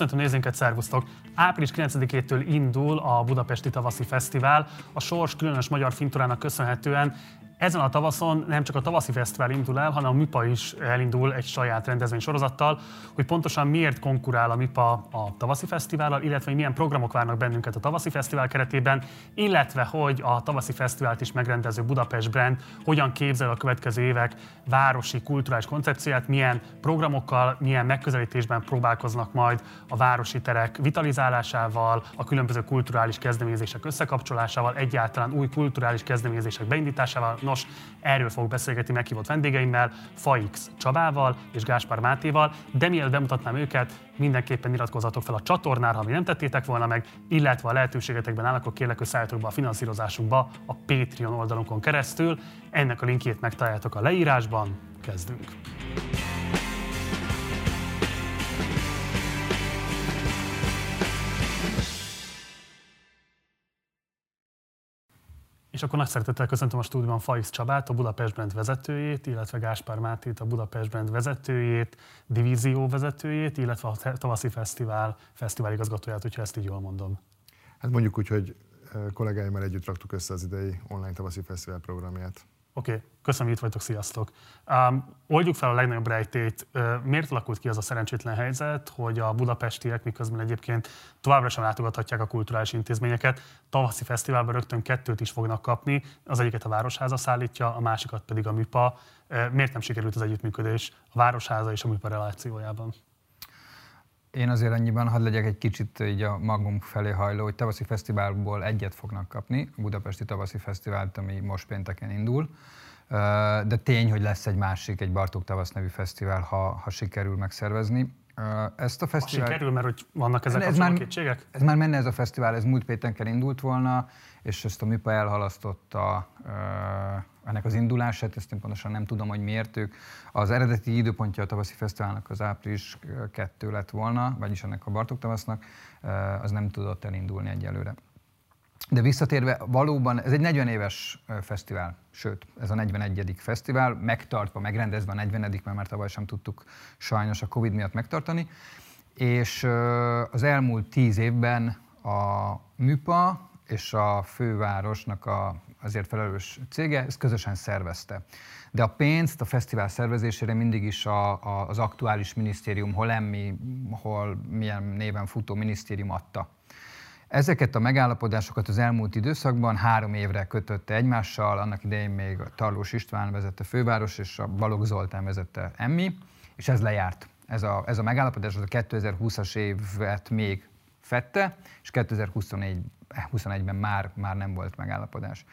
Köszöntöm nézőinket, szervusztok! Április 9-től indul a Budapesti Tavaszi Fesztivál. A Sors különös magyar fintorának köszönhetően ezen a tavaszon nem csak a tavaszi fesztivál indul el, hanem a MIPA is elindul egy saját rendezvény sorozattal, hogy pontosan miért konkurál a MIPA a tavaszi fesztivállal, illetve hogy milyen programok várnak bennünket a tavaszi fesztivál keretében, illetve hogy a tavaszi fesztivált is megrendező Budapest Brand hogyan képzel a következő évek városi kulturális koncepcióját, milyen programokkal, milyen megközelítésben próbálkoznak majd a városi terek vitalizálásával, a különböző kulturális kezdeményezések összekapcsolásával, egyáltalán új kulturális kezdeményezések beindításával, Nos, erről fogok beszélgetni meghívott vendégeimmel, Faix Csabával és Gáspár Mátéval, de mielőtt bemutatnám őket, mindenképpen iratkozzatok fel a csatornára, ha mi nem tettétek volna meg, illetve a lehetőségetekben áll, akkor kérlek, hogy be a finanszírozásunkba a Patreon oldalunkon keresztül. Ennek a linkjét megtaláljátok a leírásban. Kezdünk! És akkor nagy szeretettel köszöntöm a stúdióban Faisz Csabát, a Budapest Brand vezetőjét, illetve Gáspár Mátét, a Budapest Brand vezetőjét, divízió vezetőjét, illetve a Tavaszi Fesztivál fesztivál igazgatóját, hogyha ezt így jól mondom. Hát mondjuk úgy, hogy kollégáimmal együtt raktuk össze az idei online tavaszi fesztivál programját. Oké, okay. köszönöm, hogy itt vagytok, sziasztok. Um, oldjuk fel a legnagyobb rejtét. Uh, miért alakult ki az a szerencsétlen helyzet, hogy a budapestiek miközben egyébként továbbra sem látogathatják a kulturális intézményeket, tavaszi fesztiválban rögtön kettőt is fognak kapni, az egyiket a Városháza szállítja, a másikat pedig a MIPA. Uh, miért nem sikerült az együttműködés a Városháza és a MIPA relációjában? Én azért annyiban hadd legyek egy kicsit így a magunk felé hajló, hogy tavaszi fesztiválból egyet fognak kapni, a Budapesti Tavaszi Fesztivált, ami most pénteken indul. De tény, hogy lesz egy másik, egy Bartók Tavasz nevű fesztivál, ha, ha sikerül megszervezni. Ezt a fesztivál... Ha sikerül, mert hogy vannak ezek ez már, kétségek? Ez már menne ez a fesztivál, ez múlt pénteken indult volna, és ezt a MIPA elhalasztotta ennek az indulását, ezt én pontosan nem tudom, hogy miért ők. Az eredeti időpontja a tavaszi fesztiválnak az április 2 lett volna, vagyis ennek a Bartók tavasznak, az nem tudott elindulni egyelőre. De visszatérve, valóban ez egy 40 éves fesztivál, sőt, ez a 41. fesztivál, megtartva, megrendezve a 40 mert már tavaly sem tudtuk sajnos a Covid miatt megtartani, és az elmúlt 10 évben a MÜPA és a fővárosnak a azért felelős cége, ezt közösen szervezte. De a pénzt a fesztivál szervezésére mindig is a, a, az aktuális minisztérium, hol emmi, hol milyen néven futó minisztérium adta. Ezeket a megállapodásokat az elmúlt időszakban három évre kötötte egymással, annak idején még a Tarlós István vezette főváros, és a Balogh Zoltán vezette Emmi, és ez lejárt. Ez a, ez a megállapodás az a 2020-as évet még fette, és 2021-ben már, már nem volt megállapodás.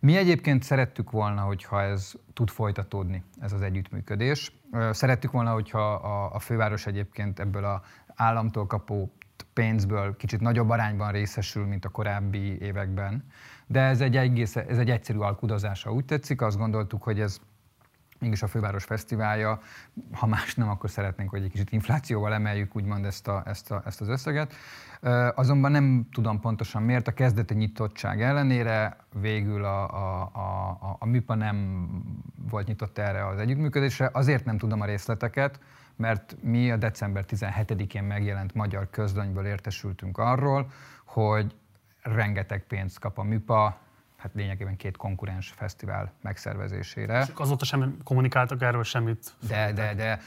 Mi egyébként szerettük volna, hogyha ez tud folytatódni, ez az együttműködés. Szerettük volna, hogyha a, a főváros egyébként ebből a államtól kapó pénzből kicsit nagyobb arányban részesül, mint a korábbi években. De ez egy, egész, ez egy egyszerű alkudozása, úgy tetszik. Azt gondoltuk, hogy ez mégis a Főváros Fesztiválja, ha más nem, akkor szeretnénk, hogy egy kicsit inflációval emeljük úgymond ezt, a, ezt, a, ezt az összeget. Azonban nem tudom pontosan miért, a kezdeti nyitottság ellenére végül a, a, a, a MIPA nem volt nyitott erre az együttműködésre. Azért nem tudom a részleteket, mert mi a december 17-én megjelent magyar közlönyből értesültünk arról, hogy rengeteg pénzt kap a MIPA, hát lényegében két konkurens fesztivál megszervezésére. És azóta sem kommunikáltak erről semmit? De, de, de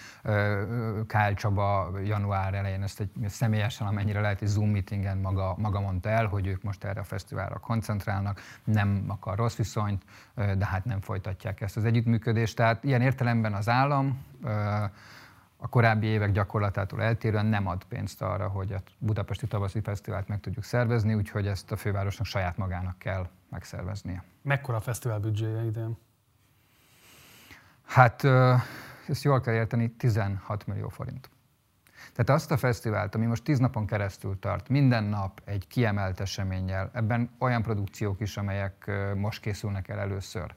Kál Csaba január elején ezt egy személyesen, amennyire lehet, egy Zoom meetingen maga, maga mondta el, hogy ők most erre a fesztiválra koncentrálnak, nem akar rossz viszonyt, de hát nem folytatják ezt az együttműködést. Tehát ilyen értelemben az állam a korábbi évek gyakorlatától eltérően nem ad pénzt arra, hogy a Budapesti Tavaszi Fesztivált meg tudjuk szervezni, úgyhogy ezt a fővárosnak saját magának kell megszerveznie. Mekkora a fesztivál büdzséje idén? Hát ezt jól kell érteni, 16 millió forint. Tehát azt a fesztivált, ami most tíz napon keresztül tart, minden nap egy kiemelt eseménnyel, ebben olyan produkciók is, amelyek most készülnek el először,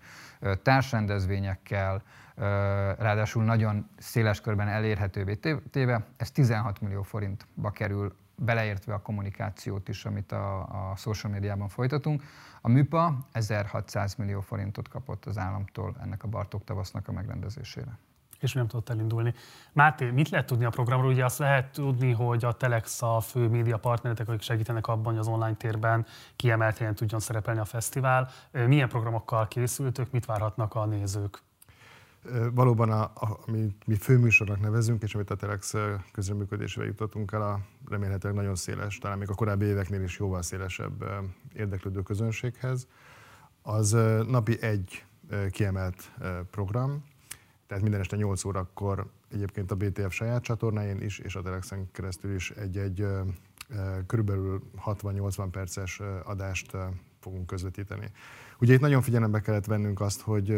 társrendezvényekkel, ráadásul nagyon széles körben elérhetővé téve, ez 16 millió forintba kerül, beleértve a kommunikációt is, amit a, a social médiában folytatunk. A MÜPA 1600 millió forintot kapott az államtól ennek a Bartók tavasznak a megrendezésére. És nem tudott elindulni. Máté, mit lehet tudni a programról? Ugye azt lehet tudni, hogy a Telex a fő média partneretek, akik segítenek abban, hogy az online térben kiemelt helyen tudjon szerepelni a fesztivál. Milyen programokkal készültök, mit várhatnak a nézők? Valóban, a, a, amit mi főműsornak nevezünk, és amit a Telex közreműködésével jutottunk el, a remélhetőleg nagyon széles, talán még a korábbi éveknél is jóval szélesebb érdeklődő közönséghez, az napi egy kiemelt program, tehát minden este 8 órakor egyébként a BTF saját csatornáin is, és a Telexen keresztül is egy-egy körülbelül 60-80 perces adást fogunk közvetíteni. Ugye itt nagyon figyelembe kellett vennünk azt, hogy,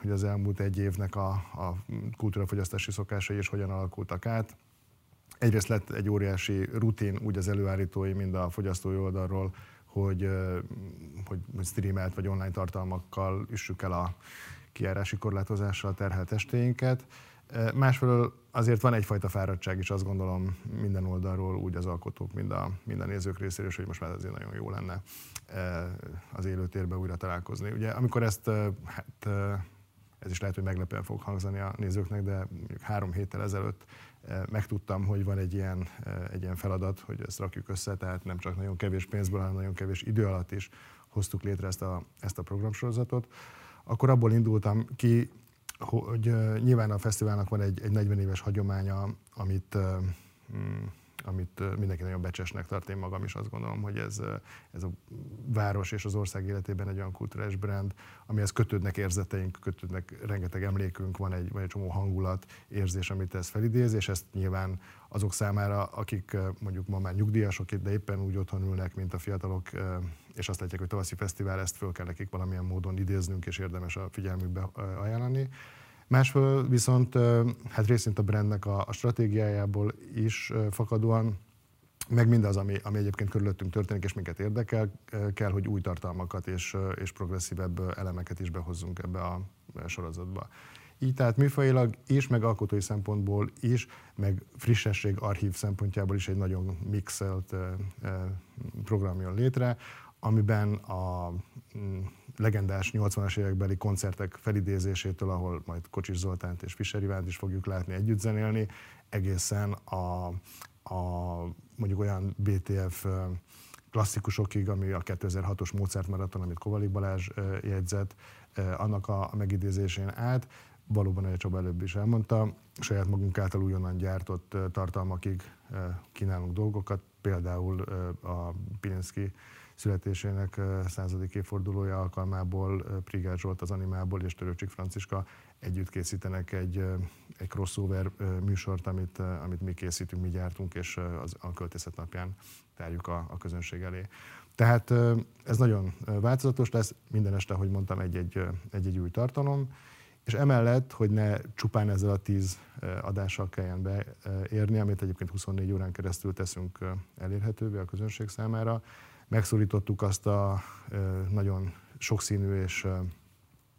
hogy az elmúlt egy évnek a, a kultúrafogyasztási szokásai is hogyan alakultak át. Egyrészt lett egy óriási rutin úgy az előállítói, mind a fogyasztói oldalról, hogy, hogy, streamelt vagy online tartalmakkal üssük el a kiárási korlátozással terhelt estéinket. Másfelől azért van egyfajta fáradtság is, azt gondolom minden oldalról, úgy az alkotók, mind a, mind a nézők részéről, hogy most már azért nagyon jó lenne az élőtérbe újra találkozni. Ugye amikor ezt, hát ez is lehet, hogy meglepően fog hangzani a nézőknek, de három héttel ezelőtt megtudtam, hogy van egy ilyen, egy ilyen feladat, hogy ezt rakjuk össze, tehát nem csak nagyon kevés pénzből, hanem nagyon kevés idő alatt is hoztuk létre ezt a, ezt a programsorozatot. Akkor abból indultam ki, hogy nyilván a fesztiválnak van egy, egy 40 éves hagyománya, amit mm, amit mindenki nagyon becsesnek tart, én magam is azt gondolom, hogy ez, ez a város és az ország életében egy olyan kulturális brand, amihez kötődnek érzeteink, kötődnek rengeteg emlékünk, van egy, van egy csomó hangulat, érzés, amit ez felidéz, és ezt nyilván azok számára, akik mondjuk ma már nyugdíjasok, de éppen úgy otthon ülnek, mint a fiatalok, és azt látják, hogy tavaszi fesztivál, ezt föl kell nekik valamilyen módon idéznünk, és érdemes a figyelmükbe ajánlani. Másfél viszont hát részint a brandnek a, a stratégiájából is fakadóan, meg mindaz, ami, ami egyébként körülöttünk történik, és minket érdekel, kell, hogy új tartalmakat és, és progresszívebb elemeket is behozzunk ebbe a sorozatba. Így tehát műfajilag is, meg alkotói szempontból is, meg frissesség archív szempontjából is egy nagyon mixelt program jön létre, amiben a mm, legendás 80-as évekbeli koncertek felidézésétől, ahol majd Kocsis Zoltánt és Fischer Ivánt is fogjuk látni együtt zenélni, egészen a, a mondjuk olyan BTF klasszikusokig, ami a 2006-os Mozart maraton, amit Kovalik Balázs jegyzett, annak a megidézésén át, valóban, ahogy Csaba előbb is elmondta, saját magunk által újonnan gyártott tartalmakig kínálunk dolgokat, például a Pilinszki születésének századik évfordulója alkalmából Prigár Zsolt az Animából és Törőcsik Franciska együtt készítenek egy, egy crossover műsort, amit, amit mi készítünk, mi gyártunk, és az, a költészet napján tárjuk a, a közönség elé. Tehát ez nagyon változatos lesz, minden este, ahogy mondtam, egy-egy, egy-egy új tartalom, és emellett, hogy ne csupán ezzel a tíz adással kelljen beérni, amit egyébként 24 órán keresztül teszünk elérhetővé a közönség számára, megszólítottuk azt a nagyon sokszínű és,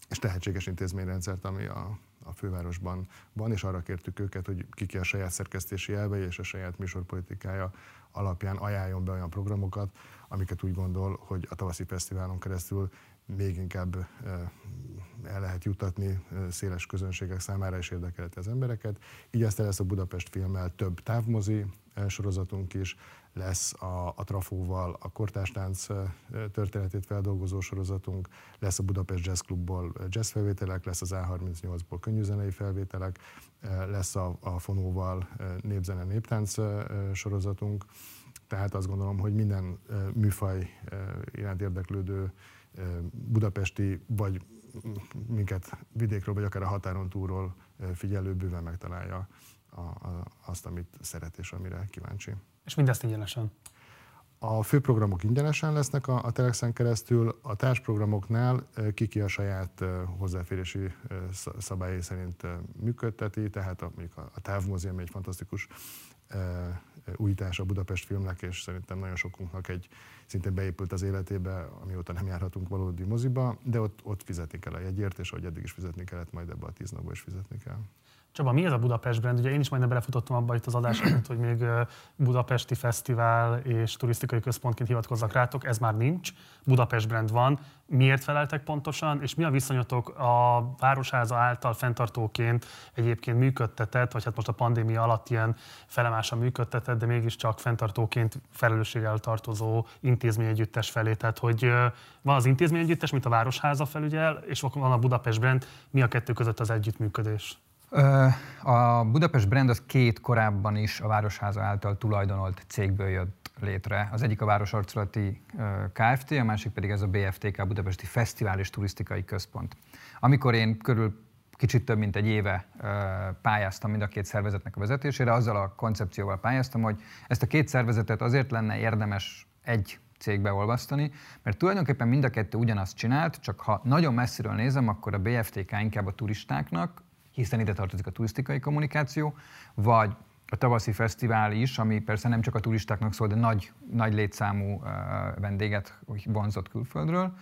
és tehetséges intézményrendszert, ami a, a fővárosban van, és arra kértük őket, hogy kiki a saját szerkesztési elvei és a saját műsorpolitikája alapján ajánljon be olyan programokat, amiket úgy gondol, hogy a tavaszi fesztiválon keresztül még inkább el lehet jutatni széles közönségek számára és érdekeleti az embereket. Így aztán lesz a Budapest filmmel több távmozi sorozatunk is, lesz a, a Trafóval. A kortástánc történetét feldolgozó sorozatunk, lesz a Budapest Jazz Clubból jazz felvételek, lesz az A38-ból könnyűzenei felvételek, lesz a, a Fonóval népzene néptánc sorozatunk, tehát azt gondolom, hogy minden műfaj iránt érdeklődő budapesti, vagy minket vidékről, vagy akár a határon túlról figyelő bőven megtalálja a, a, azt, amit szeret és amire kíváncsi. És mindezt ingyenesen? A főprogramok ingyenesen lesznek a, a Telexen keresztül, a társprogramoknál kiki a saját hozzáférési szabályai szerint működteti, tehát a, mondjuk a, a távmúzeum egy fantasztikus újítás a Budapest filmnek, és szerintem nagyon sokunknak egy szintén beépült az életébe, amióta nem járhatunk valódi moziba, de ott, ott fizetni kell a jegyért, és ahogy eddig is fizetni kellett, majd ebbe a tíz napba is fizetni kell. Csaba, mi ez a Budapest brand? Ugye én is majdnem belefutottam abba itt az adás előtt, hogy még Budapesti Fesztivál és turisztikai központként hivatkozzak rátok, ez már nincs. Budapest brand van. Miért feleltek pontosan, és mi a viszonyatok a Városháza által fenntartóként egyébként működtetett, vagy hát most a pandémia alatt ilyen felemásan működtetett, de mégiscsak fenntartóként felelősséggel tartozó intézményegyüttes felé. Tehát, hogy van az intézményegyüttes, mint a Városháza felügyel, és van a Budapest brand. Mi a kettő között az együttműködés? A Budapest brand az két korábban is a Városháza által tulajdonolt cégből jött létre. Az egyik a Városarculati Kft., a másik pedig ez a BFTK, a Budapesti Fesztivál és Turisztikai Központ. Amikor én körül kicsit több mint egy éve pályáztam mind a két szervezetnek a vezetésére, azzal a koncepcióval pályáztam, hogy ezt a két szervezetet azért lenne érdemes egy cégbe olvasztani, mert tulajdonképpen mind a kettő ugyanazt csinált, csak ha nagyon messziről nézem, akkor a BFTK inkább a turistáknak, hiszen ide tartozik a turisztikai kommunikáció, vagy a tavaszi fesztivál is, ami persze nem csak a turistáknak szól, de nagy, nagy létszámú vendéget vonzott külföldről,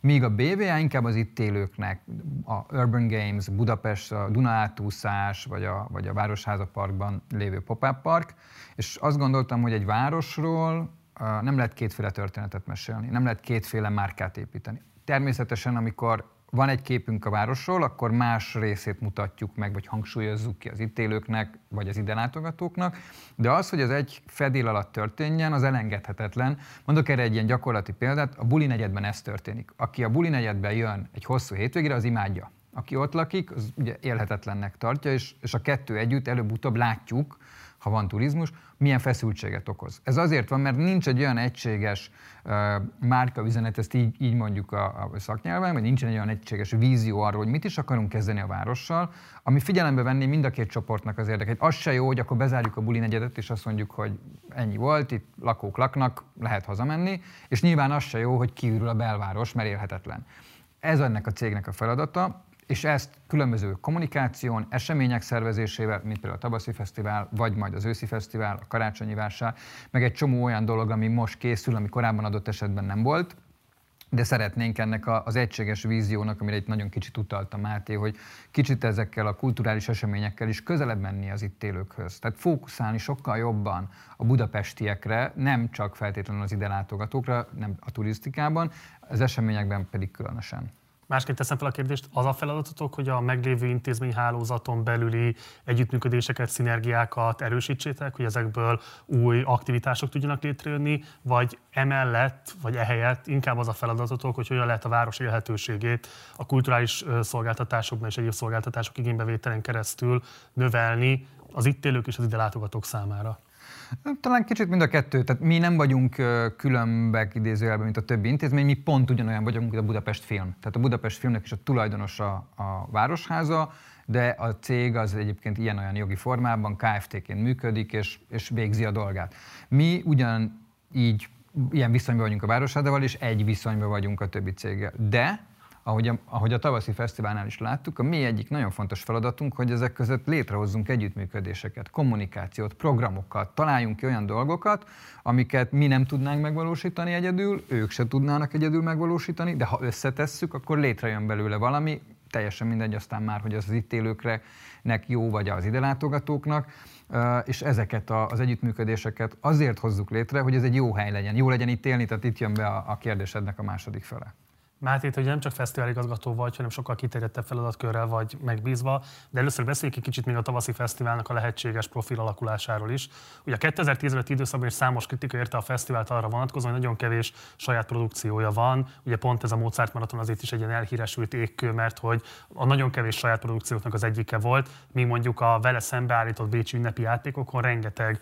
míg a BVA inkább az itt élőknek, a Urban Games, Budapest, a Duna átúszás, vagy a, vagy a Városháza Parkban lévő pop-up park, és azt gondoltam, hogy egy városról nem lehet kétféle történetet mesélni, nem lehet kétféle márkát építeni. Természetesen, amikor van egy képünk a városról, akkor más részét mutatjuk meg, vagy hangsúlyozzuk ki az itt élőknek, vagy az ide látogatóknak, de az, hogy az egy fedél alatt történjen, az elengedhetetlen. Mondok erre egy ilyen gyakorlati példát, a buli negyedben ez történik. Aki a buli negyedben jön egy hosszú hétvégére, az imádja. Aki ott lakik, az ugye élhetetlennek tartja, és, és a kettő együtt előbb-utóbb látjuk, ha van turizmus, milyen feszültséget okoz. Ez azért van, mert nincs egy olyan egységes uh, márkaüzenet, ezt így, így mondjuk a, a szaknyelven, vagy nincsen egy olyan egységes vízió arról, hogy mit is akarunk kezdeni a várossal, ami figyelembe venni mind a két csoportnak az érdekét. Az se jó, hogy akkor bezárjuk a buli negyedet, és azt mondjuk, hogy ennyi volt, itt lakók laknak, lehet hazamenni, és nyilván az se jó, hogy kiürül a belváros, mert élhetetlen. Ez ennek a cégnek a feladata, és ezt különböző kommunikáción, események szervezésével, mint például a Tavaszi Fesztivál, vagy majd az Őszi Fesztivál, a Karácsonyi Vásár, meg egy csomó olyan dolog, ami most készül, ami korábban adott esetben nem volt, de szeretnénk ennek az egységes víziónak, amire itt nagyon kicsit utalta Máté, hogy kicsit ezekkel a kulturális eseményekkel is közelebb menni az itt élőkhöz. Tehát fókuszálni sokkal jobban a budapestiekre, nem csak feltétlenül az ide látogatókra, nem a turisztikában, az eseményekben pedig különösen. Másként teszem fel a kérdést, az a feladatotok, hogy a meglévő intézményhálózaton belüli együttműködéseket, szinergiákat erősítsétek, hogy ezekből új aktivitások tudjanak létrejönni, vagy emellett, vagy ehelyett inkább az a feladatotok, hogy hogyan lehet a város élhetőségét a kulturális szolgáltatásokban és egyéb szolgáltatások igénybevételen keresztül növelni az itt élők és az ide látogatók számára. Talán kicsit mind a kettő. Tehát mi nem vagyunk különbek idézőjelben, mint a többi intézmény, mi pont ugyanolyan vagyunk, mint a Budapest Film. Tehát a Budapest Filmnek is a tulajdonosa a Városháza, de a cég az egyébként ilyen-olyan jogi formában KFT-ként működik, és, és végzi a dolgát. Mi ugyan így ilyen viszonyban vagyunk a Városházával, és egy viszonyban vagyunk a többi céggel. De ahogy a, ahogy a tavaszi fesztiválnál is láttuk, a mi egyik nagyon fontos feladatunk, hogy ezek között létrehozzunk együttműködéseket, kommunikációt, programokat, találjunk ki olyan dolgokat, amiket mi nem tudnánk megvalósítani egyedül, ők se tudnának egyedül megvalósítani, de ha összetesszük, akkor létrejön belőle valami, teljesen mindegy aztán már, hogy az itt élőknek jó, vagy az ide látogatóknak, és ezeket az együttműködéseket azért hozzuk létre, hogy ez egy jó hely legyen. Jó legyen itt élni, tehát itt jön be a kérdésednek a második fele. Mátét, hogy nem csak fesztiváligazgató vagy, hanem sokkal kiterjedtebb feladatkörrel vagy megbízva, de először beszéljük egy kicsit még a tavaszi fesztiválnak a lehetséges profil alakulásáról is. Ugye a 2015 időszakban is számos kritika érte a fesztivált arra vonatkozóan, hogy nagyon kevés saját produkciója van. Ugye pont ez a Mozart Marathon azért is egy ilyen elhíresült égkő, mert hogy a nagyon kevés saját produkcióknak az egyike volt, míg mondjuk a vele szembeállított Bécsi ünnepi játékokon rengeteg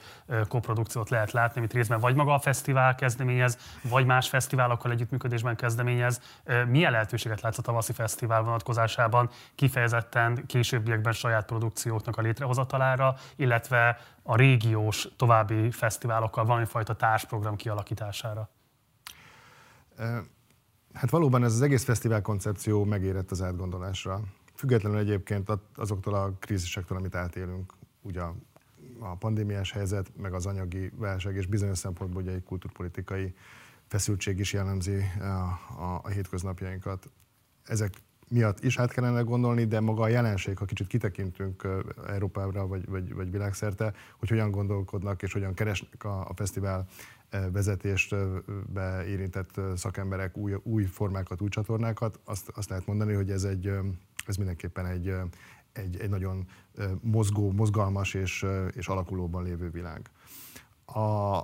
koprodukciót lehet látni, amit részben vagy maga a fesztivál kezdeményez, vagy más fesztiválokkal együttműködésben kezdeményez milyen lehetőséget látsz a tavaszi fesztivál vonatkozásában kifejezetten későbbiekben saját produkcióknak a létrehozatalára, illetve a régiós további fesztiválokkal valamifajta társprogram kialakítására? Hát valóban ez az egész fesztivál koncepció megérett az átgondolásra. Függetlenül egyébként azoktól a krízisektől, amit átélünk, ugye a, pandémiás helyzet, meg az anyagi válság, és bizonyos szempontból ugye egy kulturpolitikai feszültség is jellemzi a, a, a hétköznapjainkat. Ezek miatt is át kellene gondolni, de maga a jelenség, ha kicsit kitekintünk Európára vagy, vagy, vagy világszerte, hogy hogyan gondolkodnak és hogyan keresnek a, a fesztivál vezetést érintett szakemberek új, új formákat, új csatornákat, azt, azt lehet mondani, hogy ez, egy, ez mindenképpen egy, egy, egy nagyon mozgó, mozgalmas és, és alakulóban lévő világ. A,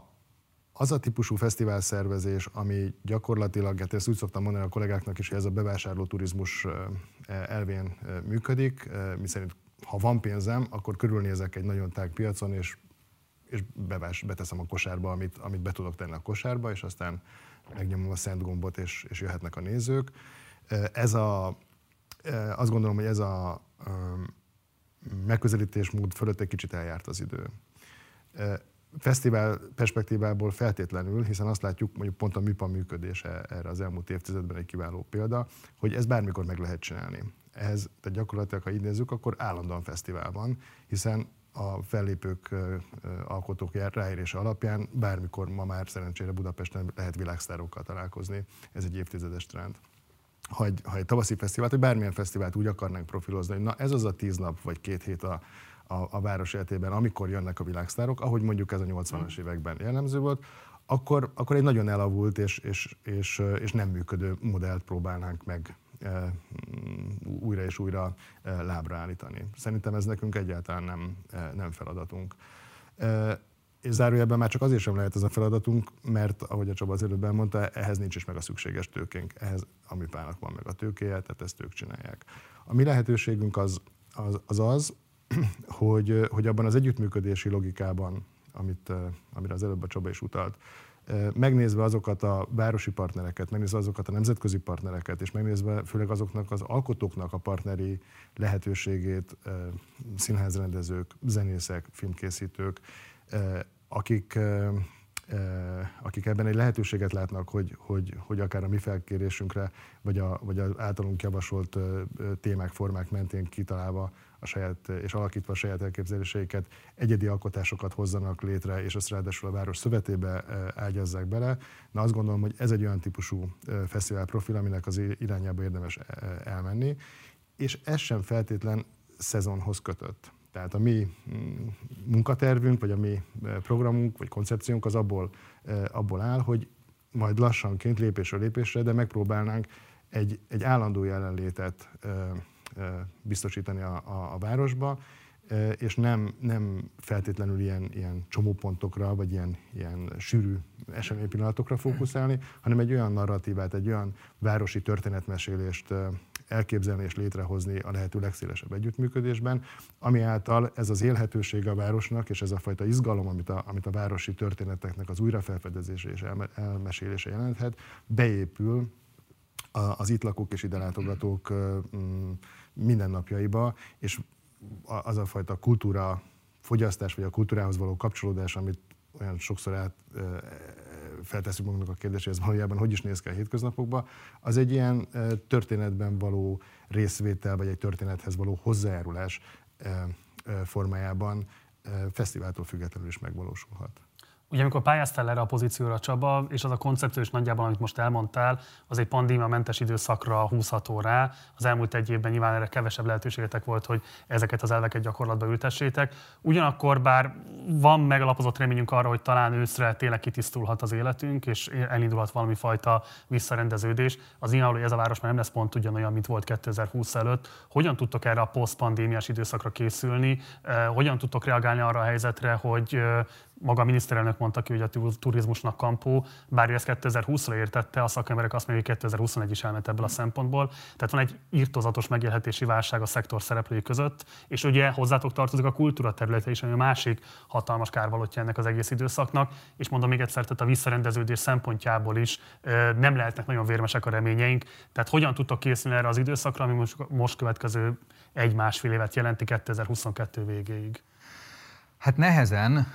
az a típusú fesztivál szervezés, ami gyakorlatilag, hát ezt úgy szoktam mondani a kollégáknak is, hogy ez a bevásárló turizmus elvén működik, miszerint ha van pénzem, akkor körülnézek egy nagyon tág piacon, és, és bevás, beteszem a kosárba, amit, amit be tudok tenni a kosárba, és aztán megnyomom a szent gombot, és, és jöhetnek a nézők. Ez a, azt gondolom, hogy ez a megközelítésmód fölött egy kicsit eljárt az idő fesztivál perspektívából feltétlenül, hiszen azt látjuk, mondjuk pont a MIPA működése erre az elmúlt évtizedben egy kiváló példa, hogy ez bármikor meg lehet csinálni. Ehhez, tehát gyakorlatilag, ha így nézzük, akkor állandóan fesztivál van, hiszen a fellépők, alkotók ráérése alapján bármikor ma már szerencsére Budapesten lehet világsztárokkal találkozni. Ez egy évtizedes trend. Ha egy, ha egy tavaszi fesztivált, vagy bármilyen fesztivált úgy akarnánk profilozni, hogy na ez az a tíz nap vagy két hét a, a, a város életében, amikor jönnek a világsztárok, ahogy mondjuk ez a 80-as években jellemző volt, akkor, akkor egy nagyon elavult és, és, és, és nem működő modellt próbálnánk meg e, újra és újra e, lábra állítani. Szerintem ez nekünk egyáltalán nem, e, nem feladatunk. E, és zárójelben már csak azért sem lehet ez a feladatunk, mert ahogy a Csaba az előbb elmondta, ehhez nincs is meg a szükséges tőkénk. Ehhez a műpának van meg a tőkéje, tehát ezt ők csinálják. A mi lehetőségünk az az, az, az hogy, hogy abban az együttműködési logikában, amit, amire az előbb a Csaba is utalt, megnézve azokat a városi partnereket, megnézve azokat a nemzetközi partnereket, és megnézve főleg azoknak az alkotóknak a partneri lehetőségét, színházrendezők, zenészek, filmkészítők, akik, akik ebben egy lehetőséget látnak, hogy, hogy, hogy akár a mi felkérésünkre, vagy, a, vagy az általunk javasolt témák, formák mentén kitalálva a saját, és alakítva a saját elképzeléseiket, egyedi alkotásokat hozzanak létre, és azt ráadásul a város szövetébe ágyazzák bele. Na azt gondolom, hogy ez egy olyan típusú fesztivál profil, aminek az irányába érdemes elmenni, és ez sem feltétlen szezonhoz kötött. Tehát a mi mm, munkatervünk, vagy a mi programunk, vagy koncepciónk az abból, abból áll, hogy majd lassanként, lépésről lépésre, de megpróbálnánk egy, egy állandó jelenlétet biztosítani a, a, a városba, és nem, nem feltétlenül ilyen, ilyen csomópontokra, vagy ilyen, ilyen sűrű eseménypillanatokra fókuszálni, hanem egy olyan narratívát, egy olyan városi történetmesélést elképzelni és létrehozni a lehető legszélesebb együttműködésben, ami által ez az élhetősége a városnak, és ez a fajta izgalom, amit a, amit a városi történeteknek az újrafelfedezése és elmesélése jelenthet, beépül az itt lakók és ide látogatók mm, mindennapjaiba, és az a fajta kultúra fogyasztás, vagy a kultúrához való kapcsolódás, amit olyan sokszor át, feltesszük magunknak a kérdést, hogy ez valójában hogy is néz ki a hétköznapokban, az egy ilyen történetben való részvétel, vagy egy történethez való hozzájárulás formájában fesztiváltól függetlenül is megvalósulhat. Ugye amikor pályáztál erre a pozícióra Csaba, és az a koncepció is nagyjából, amit most elmondtál, az egy pandémia-mentes időszakra húzható rá. Az elmúlt egy évben nyilván erre kevesebb lehetőségetek volt, hogy ezeket az elveket gyakorlatba ültessétek. Ugyanakkor, bár van megalapozott reményünk arra, hogy talán őszre tényleg kitisztulhat az életünk, és elindulhat valami fajta visszarendeződés, az nyilván, hogy ez a város már nem lesz pont ugyanolyan, mint volt 2020 előtt. Hogyan tudtok erre a posztpandémiás időszakra készülni? Eh, hogyan tudtok reagálni arra a helyzetre, hogy eh, maga a miniszterelnök mondta ki, hogy a turizmusnak kampó, bár ő ezt 2020-ra értette, a szakemberek azt mondják, hogy 2021 is elment ebből a szempontból. Tehát van egy írtozatos megélhetési válság a szektor szereplői között, és ugye hozzátok tartozik a kultúra területe is, ami a másik hatalmas kárvalotja ennek az egész időszaknak, és mondom még egyszer, tehát a visszarendeződés szempontjából is nem lehetnek nagyon vérmesek a reményeink. Tehát hogyan tudtok készülni erre az időszakra, ami most, most következő egy-másfél évet jelenti 2022 végéig? Hát nehezen,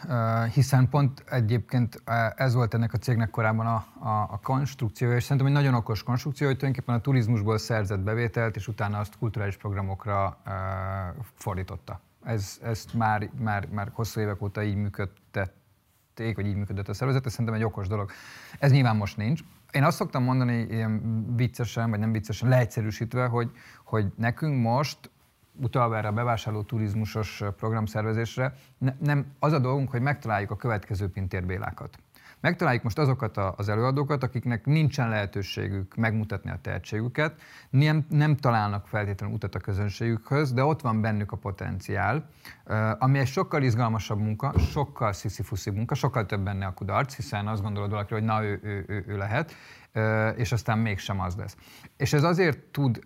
hiszen pont egyébként ez volt ennek a cégnek korábban a, a, a konstrukciója, és szerintem egy nagyon okos konstrukció, hogy tulajdonképpen a turizmusból szerzett bevételt, és utána azt kulturális programokra fordította. Ez, ezt már, már, már hosszú évek óta így működtet működtették, vagy így működött a szervezet, ez szerintem egy okos dolog. Ez nyilván most nincs. Én azt szoktam mondani, ilyen viccesen, vagy nem viccesen, leegyszerűsítve, hogy, hogy nekünk most utalva erre a bevásárló turizmusos programszervezésre, ne, nem, az a dolgunk, hogy megtaláljuk a következő pintérbélákat. Megtaláljuk most azokat az előadókat, akiknek nincsen lehetőségük megmutatni a tehetségüket, nem, nem találnak feltétlenül utat a közönségükhöz, de ott van bennük a potenciál, ami egy sokkal izgalmasabb munka, sokkal sziszifuszi munka, sokkal több benne a kudarc, hiszen azt gondolod valaki, hogy na ő, ő, ő, ő lehet, és aztán mégsem az lesz. És ez azért tud,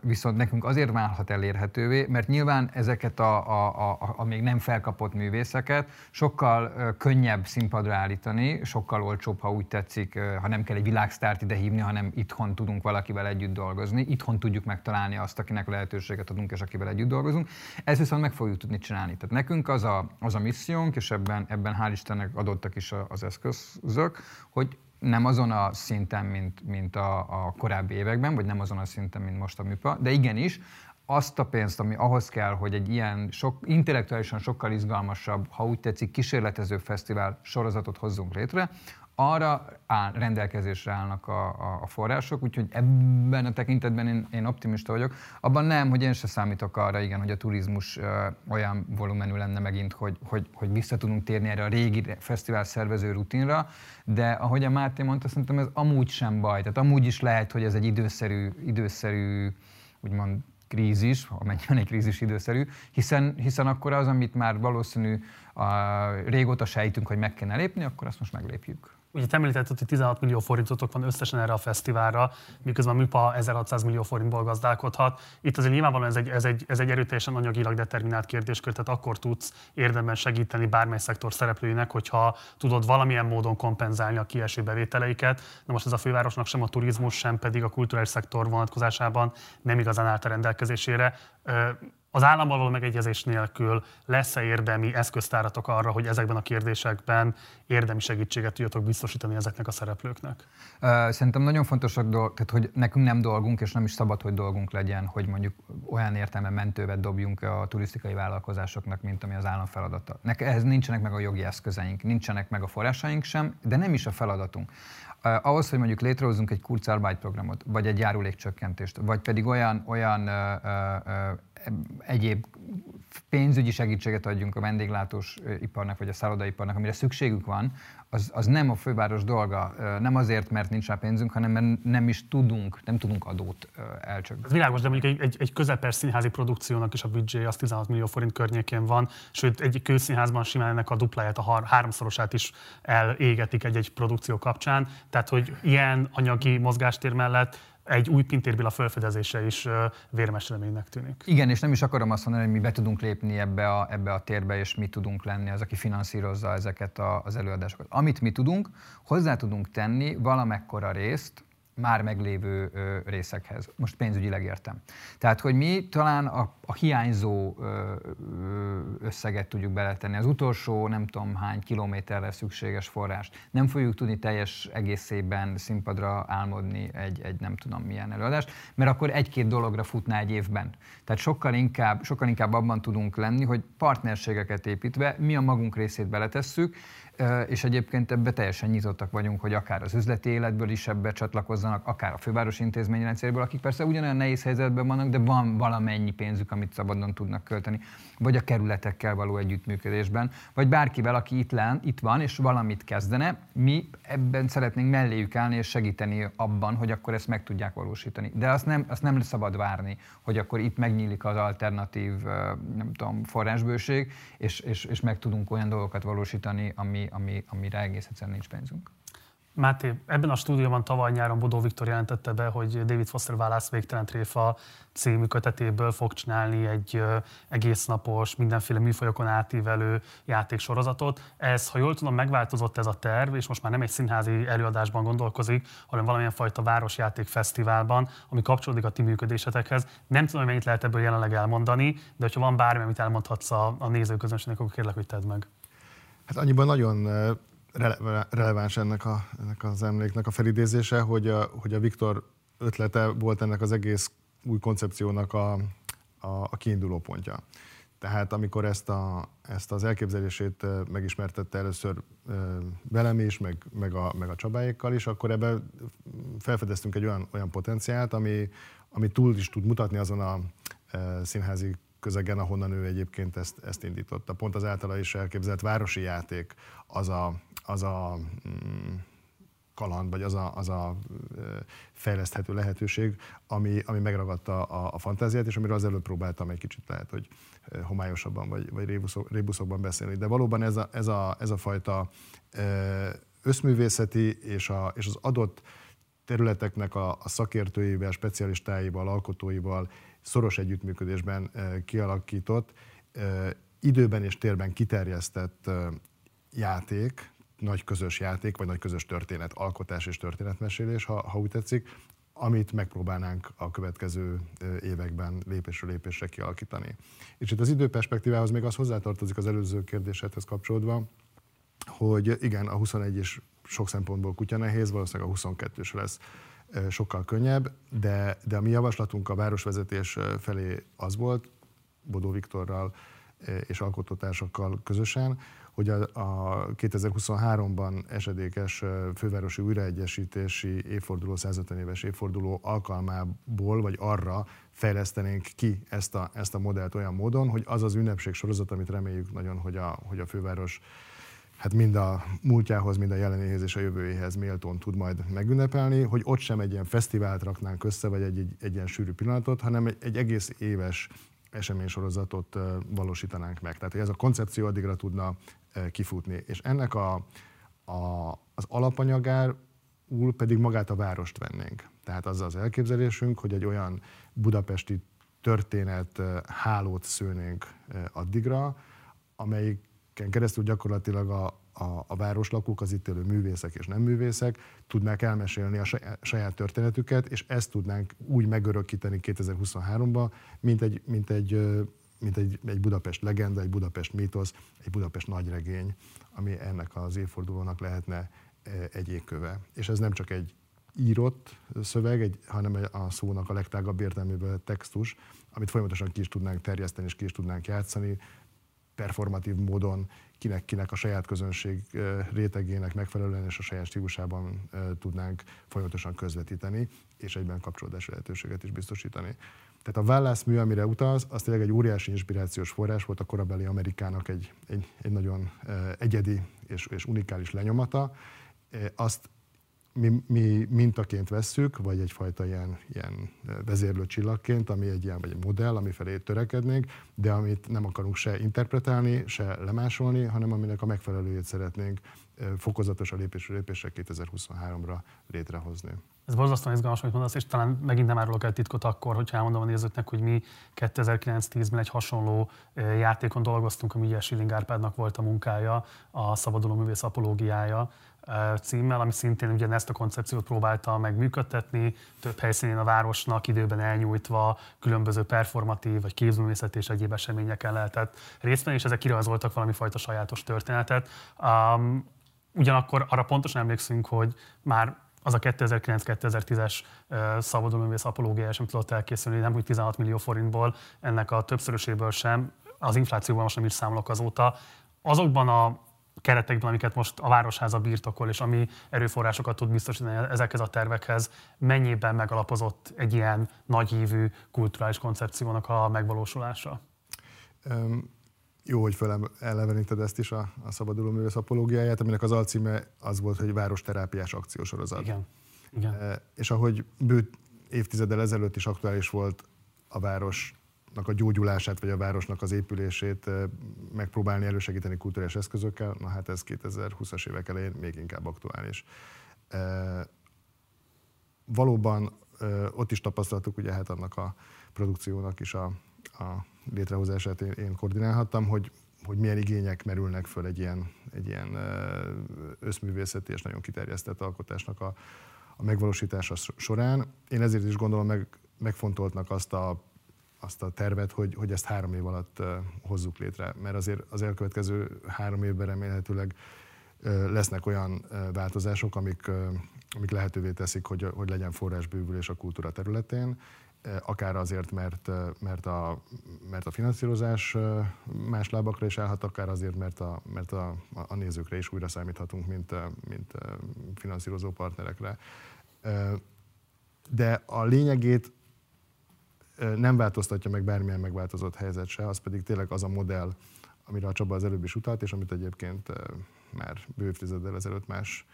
viszont nekünk azért válhat elérhetővé, mert nyilván ezeket a, a, a, a még nem felkapott művészeket sokkal könnyebb színpadra állítani, sokkal olcsóbb, ha úgy tetszik, ha nem kell egy világsztárt ide hívni, hanem itthon tudunk valakivel együtt dolgozni, itthon tudjuk megtalálni azt, akinek lehetőséget adunk, és akivel együtt dolgozunk. Ezt viszont meg fogjuk tudni csinálni. Tehát nekünk az a, az a missziónk, és ebben, ebben hál' Istennek adottak is az eszközök, hogy nem azon a szinten, mint, mint a, a korábbi években, vagy nem azon a szinten, mint most a műpa, de igenis, azt a pénzt, ami ahhoz kell, hogy egy ilyen sok, intellektuálisan sokkal izgalmasabb, ha úgy tetszik, kísérletező fesztivál sorozatot hozzunk létre, arra áll, rendelkezésre állnak a, a, a források, úgyhogy ebben a tekintetben én, én optimista vagyok. Abban nem, hogy én se számítok arra, igen, hogy a turizmus ö, olyan volumenű lenne megint, hogy, hogy, hogy vissza tudunk térni erre a régi fesztivál szervező rutinra, de ahogy a Máté mondta, szerintem ez amúgy sem baj. Tehát amúgy is lehet, hogy ez egy időszerű, időszerű úgymond krízis, amennyiben egy krízis időszerű, hiszen, hiszen akkor az, amit már valószínű a, régóta sejtünk, hogy meg kellene lépni, akkor azt most meglépjük. Ugye te említetted, hogy 16 millió forintotok van összesen erre a fesztiválra, miközben a MIPA 1600 millió forintból gazdálkodhat. Itt azért nyilvánvalóan ez egy, ez egy, ez egy erőteljesen anyagilag determinált kérdéskör, tehát akkor tudsz érdemben segíteni bármely szektor szereplőinek, hogyha tudod valamilyen módon kompenzálni a kieső bevételeiket. Na most ez a fővárosnak sem a turizmus, sem pedig a kulturális szektor vonatkozásában nem igazán állt a rendelkezésére az állammal való megegyezés nélkül lesz-e érdemi eszköztáratok arra, hogy ezekben a kérdésekben érdemi segítséget tudjatok biztosítani ezeknek a szereplőknek? Szerintem nagyon fontosak tehát hogy nekünk nem dolgunk, és nem is szabad, hogy dolgunk legyen, hogy mondjuk olyan értelme mentővet dobjunk a turisztikai vállalkozásoknak, mint ami az állam feladata. Ehhez nincsenek meg a jogi eszközeink, nincsenek meg a forrásaink sem, de nem is a feladatunk. Ahhoz, hogy mondjuk létrehozunk egy Kurzarbeit programot, vagy egy járulékcsökkentést, vagy pedig olyan, olyan uh, uh, egyéb pénzügyi segítséget adjunk a vendéglátós iparnak vagy a szállodaiparnak, amire szükségük van, az, az nem a főváros dolga. Nem azért, mert nincs rá pénzünk, hanem mert nem is tudunk, nem tudunk adót elcsökkenteni. Ez világos, de mondjuk egy, egy, egy közepes színházi produkciónak is a büdzsé az 16 millió forint környékén van, sőt egy kőszínházban simán ennek a dupláját, a har, háromszorosát is elégetik egy-egy produkció kapcsán. Tehát, hogy ilyen anyagi mozgástér mellett egy új pintérbila felfedezése is vérmes reménynek tűnik. Igen, és nem is akarom azt mondani, hogy mi be tudunk lépni ebbe a, ebbe a térbe, és mi tudunk lenni az, aki finanszírozza ezeket a, az előadásokat. Amit mi tudunk, hozzá tudunk tenni valamekkora részt már meglévő részekhez. Most pénzügyileg értem. Tehát, hogy mi talán a, a hiányzó összeget tudjuk beletenni, az utolsó nem tudom hány kilométerre szükséges forrást. Nem fogjuk tudni teljes egészében színpadra álmodni egy, egy nem tudom milyen előadást, mert akkor egy-két dologra futná egy évben. Tehát sokkal inkább, sokkal inkább abban tudunk lenni, hogy partnerségeket építve mi a magunk részét beletesszük, és egyébként ebbe teljesen nyitottak vagyunk, hogy akár az üzleti életből is ebbe csatlakozzanak, akár a fővárosi intézményrendszerből, akik persze ugyanolyan nehéz helyzetben vannak, de van valamennyi pénzük, amit szabadon tudnak költeni, vagy a kerületekkel való együttműködésben, vagy bárkivel, aki itt, len, itt van, és valamit kezdene, mi ebben szeretnénk melléjük állni és segíteni abban, hogy akkor ezt meg tudják valósítani. De azt nem, azt nem szabad várni, hogy akkor itt megnyílik az alternatív nem tudom, forrásbőség, és, és, és meg tudunk olyan dolgokat valósítani, ami, ami, amire egész egyszerűen nincs pénzünk. Máté, ebben a stúdióban tavaly nyáron Bodó Viktor jelentette be, hogy David Foster Válasz Végtelen Tréfa című kötetéből fog csinálni egy egész napos, mindenféle műfajokon átívelő játéksorozatot. Ez, ha jól tudom, megváltozott ez a terv, és most már nem egy színházi előadásban gondolkozik, hanem valamilyen fajta városjáték fesztiválban, ami kapcsolódik a ti működésetekhez. Nem tudom, hogy mennyit lehet ebből jelenleg elmondani, de ha van bármi, amit elmondhatsz a, a nézőközönségnek, akkor kérlek, hogy tedd meg. Hát annyiban nagyon rele- releváns ennek, a, ennek az emléknek a felidézése, hogy a, hogy a Viktor ötlete volt ennek az egész új koncepciónak a, a, a kiinduló pontja. Tehát amikor ezt, a, ezt az elképzelését megismertette először velem is, meg, meg, a, meg a Csabáékkal is, akkor ebben felfedeztünk egy olyan, olyan potenciált, ami, ami túl is tud mutatni azon a színházi közegen, ahonnan ő egyébként ezt, ezt indította. Pont az általa is elképzelt városi játék az a, az a mm, kaland, vagy az a, az a fejleszthető lehetőség, ami, ami megragadta a, a fantáziát, és amiről az előbb próbáltam egy kicsit lehet, hogy homályosabban vagy, vagy rébuszok, rébuszokban beszélni. De valóban ez a, ez a, ez a fajta összművészeti és, a, és az adott területeknek a, a szakértőivel, specialistáival, alkotóival szoros együttműködésben kialakított, időben és térben kiterjesztett játék, nagy közös játék, vagy nagy közös történet, alkotás és történetmesélés, ha, ha úgy tetszik, amit megpróbálnánk a következő években lépésről lépésre kialakítani. És itt az időperspektívához még az hozzátartozik az előző kérdésedhez kapcsolódva, hogy igen, a 21 is sok szempontból kutya nehéz, valószínűleg a 22 is lesz sokkal könnyebb, de, de a mi javaslatunk a városvezetés felé az volt, Bodó Viktorral és alkotótársakkal közösen, hogy a, a 2023-ban esedékes fővárosi újraegyesítési évforduló, 150 éves évforduló alkalmából, vagy arra fejlesztenénk ki ezt a, ezt a modellt olyan módon, hogy az az ünnepség sorozat, amit reméljük nagyon, hogy a, hogy a főváros hát mind a múltjához, mind a jelenéhez és a jövőjéhez méltón tud majd megünnepelni, hogy ott sem egy ilyen fesztivált raknánk össze, vagy egy, egy, egy ilyen sűrű pillanatot, hanem egy, egy egész éves eseménysorozatot valósítanánk meg. Tehát hogy ez a koncepció addigra tudna kifutni. És ennek a, a, az alapanyagár úl pedig magát a várost vennénk. Tehát az az elképzelésünk, hogy egy olyan budapesti történet hálót szőnénk addigra, amelyiken keresztül gyakorlatilag a, a, a városlakók, az itt élő művészek és nem művészek tudnák elmesélni a saját, történetüket, és ezt tudnánk úgy megörökíteni 2023-ban, mint egy, mint egy mint egy, egy Budapest legenda, egy Budapest mítosz, egy Budapest nagyregény, ami ennek az évfordulónak lehetne egy égköve. És ez nem csak egy írott szöveg, egy, hanem a szónak a legtágabb értelmében textus, amit folyamatosan ki is tudnánk terjeszteni és ki is tudnánk játszani, performatív módon, kinek-kinek a saját közönség rétegének megfelelően és a saját stílusában tudnánk folyamatosan közvetíteni, és egyben kapcsolódási lehetőséget is biztosítani. Tehát a válaszmű, amire utalsz, az tényleg egy óriási inspirációs forrás volt a korabeli Amerikának egy, egy, egy nagyon egyedi és, és unikális lenyomata. Azt mi, mi mintaként vesszük, vagy egyfajta ilyen, ilyen vezérlő csillagként, ami egy ilyen, vagy egy modell, ami felé törekednénk, de amit nem akarunk se interpretálni, se lemásolni, hanem aminek a megfelelőjét szeretnénk fokozatos a lépésről lépésre 2023-ra létrehozni. Ez borzasztóan izgalmas, amit mondasz, és talán megint nem árulok el titkot akkor, hogyha elmondom a nézőknek, hogy mi 2009-10-ben egy hasonló játékon dolgoztunk, ami ugye Schilling Árpádnak volt a munkája, a Szabaduló Művész Apológiája címmel, ami szintén ugye ezt a koncepciót próbálta meg működtetni, több helyszínén a városnak időben elnyújtva különböző performatív vagy képzőművészet és egyéb eseményeken lehetett részt venni, és ezek kirajzoltak valami fajta sajátos történetet. Um, ugyanakkor arra pontosan emlékszünk, hogy már az a 2009-2010-es szabadulművész apológia sem tudott elkészülni, nem úgy 16 millió forintból, ennek a többszöröséből sem, az inflációban most nem is számolok azóta. Azokban a keretekben, amiket most a Városháza birtokol, és ami erőforrásokat tud biztosítani ezekhez a tervekhez, mennyiben megalapozott egy ilyen nagyhívű kulturális koncepciónak a megvalósulása? Um, jó, hogy feleleveníted ezt is a, a szabaduló művész apológiáját, aminek az alcíme az volt, hogy városterápiás akciósorozat. Igen. Igen. E, és ahogy bő évtizeddel ezelőtt is aktuális volt a városnak a gyógyulását, vagy a városnak az épülését megpróbálni elősegíteni kulturális eszközökkel, na hát ez 2020-as évek elején még inkább aktuális. Valóban ott is tapasztaltuk ugye hát annak a produkciónak is a, a létrehozását én, én koordinálhattam, hogy, hogy milyen igények merülnek föl egy ilyen, egy ilyen összművészeti és nagyon kiterjesztett alkotásnak a, a megvalósítása során. Én ezért is gondolom meg, megfontoltnak azt a, azt a tervet, hogy, hogy ezt három év alatt hozzuk létre, mert azért az elkövetkező három évben remélhetőleg lesznek olyan változások, amik, amik lehetővé teszik, hogy, hogy legyen forrásbővülés a kultúra területén, akár azért, mert, mert, a, mert a finanszírozás más lábakra is állhat, akár azért, mert a, mert a, a nézőkre is újra számíthatunk, mint, mint finanszírozó partnerekre. De a lényegét nem változtatja meg bármilyen megváltozott helyzet se, az pedig tényleg az a modell, amire a Csaba az előbb is utalt, és amit egyébként már bő ezelőtt más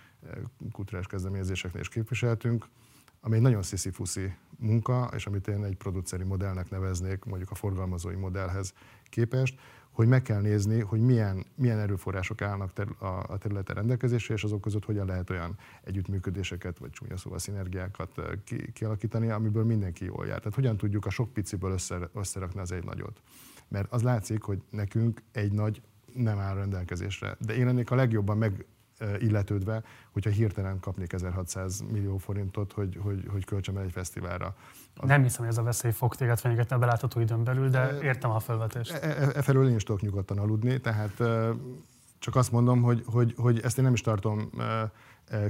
kulturális kezdeményezéseknél is képviseltünk, ami egy nagyon sziszi-fuszi munka, és amit én egy produceri modellnek neveznék, mondjuk a forgalmazói modellhez képest, hogy meg kell nézni, hogy milyen, milyen erőforrások állnak ter, a, a területen rendelkezésre, és azok között hogyan lehet olyan együttműködéseket, vagy csúnya szóval szinergiákat ki, kialakítani, amiből mindenki jól jár. Tehát hogyan tudjuk a sok piciből össze, összerakni az egy nagyot. Mert az látszik, hogy nekünk egy nagy nem áll rendelkezésre. De én ennék a legjobban meg illetődve, hogyha hirtelen kapnék 1600 millió forintot, hogy, hogy, hogy költsem el egy fesztiválra. Az... Nem hiszem, hogy ez a veszély fog téged fenyegetni a belátható időn belül, de értem a felvetést. E, e, e felől én is tudok nyugodtan aludni, tehát csak azt mondom, hogy, hogy, hogy ezt én nem is tartom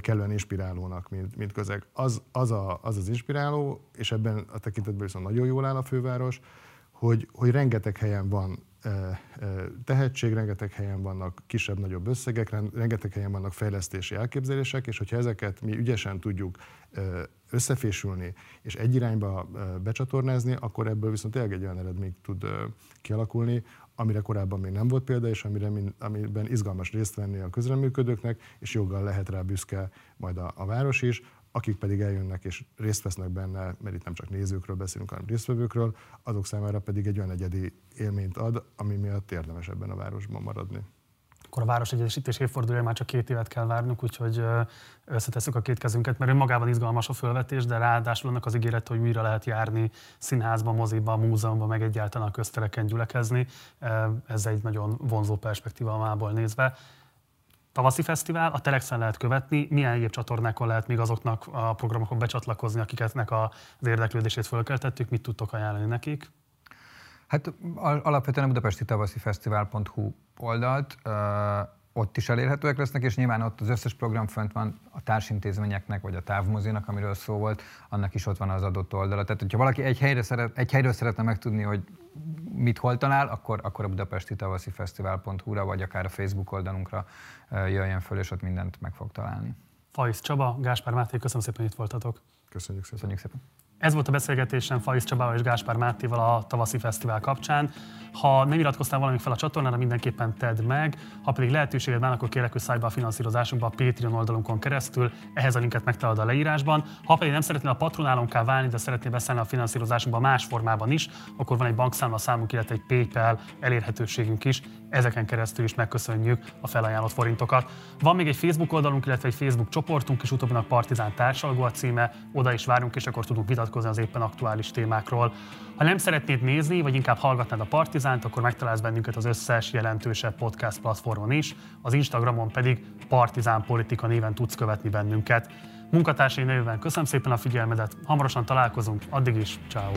kellően inspirálónak, mint, mint közeg. Az az, a, az az inspiráló, és ebben a tekintetben viszont nagyon jól áll a főváros, hogy, hogy rengeteg helyen van tehetség, rengeteg helyen vannak kisebb-nagyobb összegek, rengeteg helyen vannak fejlesztési elképzelések, és hogyha ezeket mi ügyesen tudjuk összefésülni és egy irányba becsatornázni, akkor ebből viszont tényleg egy olyan eredmény tud kialakulni, amire korábban még nem volt példa, és amire, amiben izgalmas részt venni a közreműködőknek, és joggal lehet rá büszke majd a, a város is, akik pedig eljönnek és részt vesznek benne, mert itt nem csak nézőkről beszélünk, hanem résztvevőkről, azok számára pedig egy olyan egyedi élményt ad, ami miatt érdemes ebben a városban maradni. Akkor a város egyesítés évfordulója már csak két évet kell várnunk, úgyhogy összetesszük a két kezünket, mert önmagában izgalmas a fölvetés, de ráadásul annak az ígéret, hogy újra lehet járni színházba, moziba, múzeumban, meg egyáltalán a köztereken gyülekezni. Ez egy nagyon vonzó perspektíva mából nézve tavaszi fesztivál, a Telexen lehet követni, milyen egyéb csatornákon lehet még azoknak a programokon becsatlakozni, akiknek az érdeklődését fölkeltettük, mit tudtok ajánlani nekik? Hát alapvetően a budapesti tavaszi fesztivál.hu oldalt, ott is elérhetőek lesznek, és nyilván ott az összes program fönt van a társintézményeknek, vagy a távmozinak, amiről szó volt, annak is ott van az adott oldala. Tehát, hogyha valaki egy, helyre szeret, egy helyről szeretne megtudni, hogy mit hol talál, akkor, akkor a budapesti tavaszi fesztivál.hu-ra, vagy akár a Facebook oldalunkra jöjjön föl, és ott mindent meg fog találni. Fajsz Csaba, Gáspár Máté, köszönöm szépen, hogy itt voltatok. Köszönjük szépen. Köszönjük szépen. Ez volt a beszélgetésem Faiz Csabával és Gáspár Mátéval a tavaszi fesztivál kapcsán. Ha nem iratkoztál valamit fel a csatornára, mindenképpen tedd meg. Ha pedig lehetőséged van, akkor kérlek, hogy szállj be a finanszírozásunkba a Patreon oldalunkon keresztül. Ehhez a linket megtalálod a leírásban. Ha pedig nem szeretnél a patronálónká válni, de szeretnél beszállni a finanszírozásunkba más formában is, akkor van egy bankszámla számunk, illetve egy PayPal elérhetőségünk is. Ezeken keresztül is megköszönjük a felajánlott forintokat. Van még egy Facebook oldalunk, illetve egy Facebook csoportunk, és utóbbinak Partizán társalgó a címe. Oda is várunk, és akkor tudunk vitatkozni az éppen aktuális témákról. Ha nem szeretnéd nézni, vagy inkább hallgatnád a Partizánt, akkor megtalálsz bennünket az összes jelentősebb podcast platformon is, az Instagramon pedig Partizán Politika néven tudsz követni bennünket. Munkatársai nevében köszönöm szépen a figyelmedet, hamarosan találkozunk, addig is, ciao.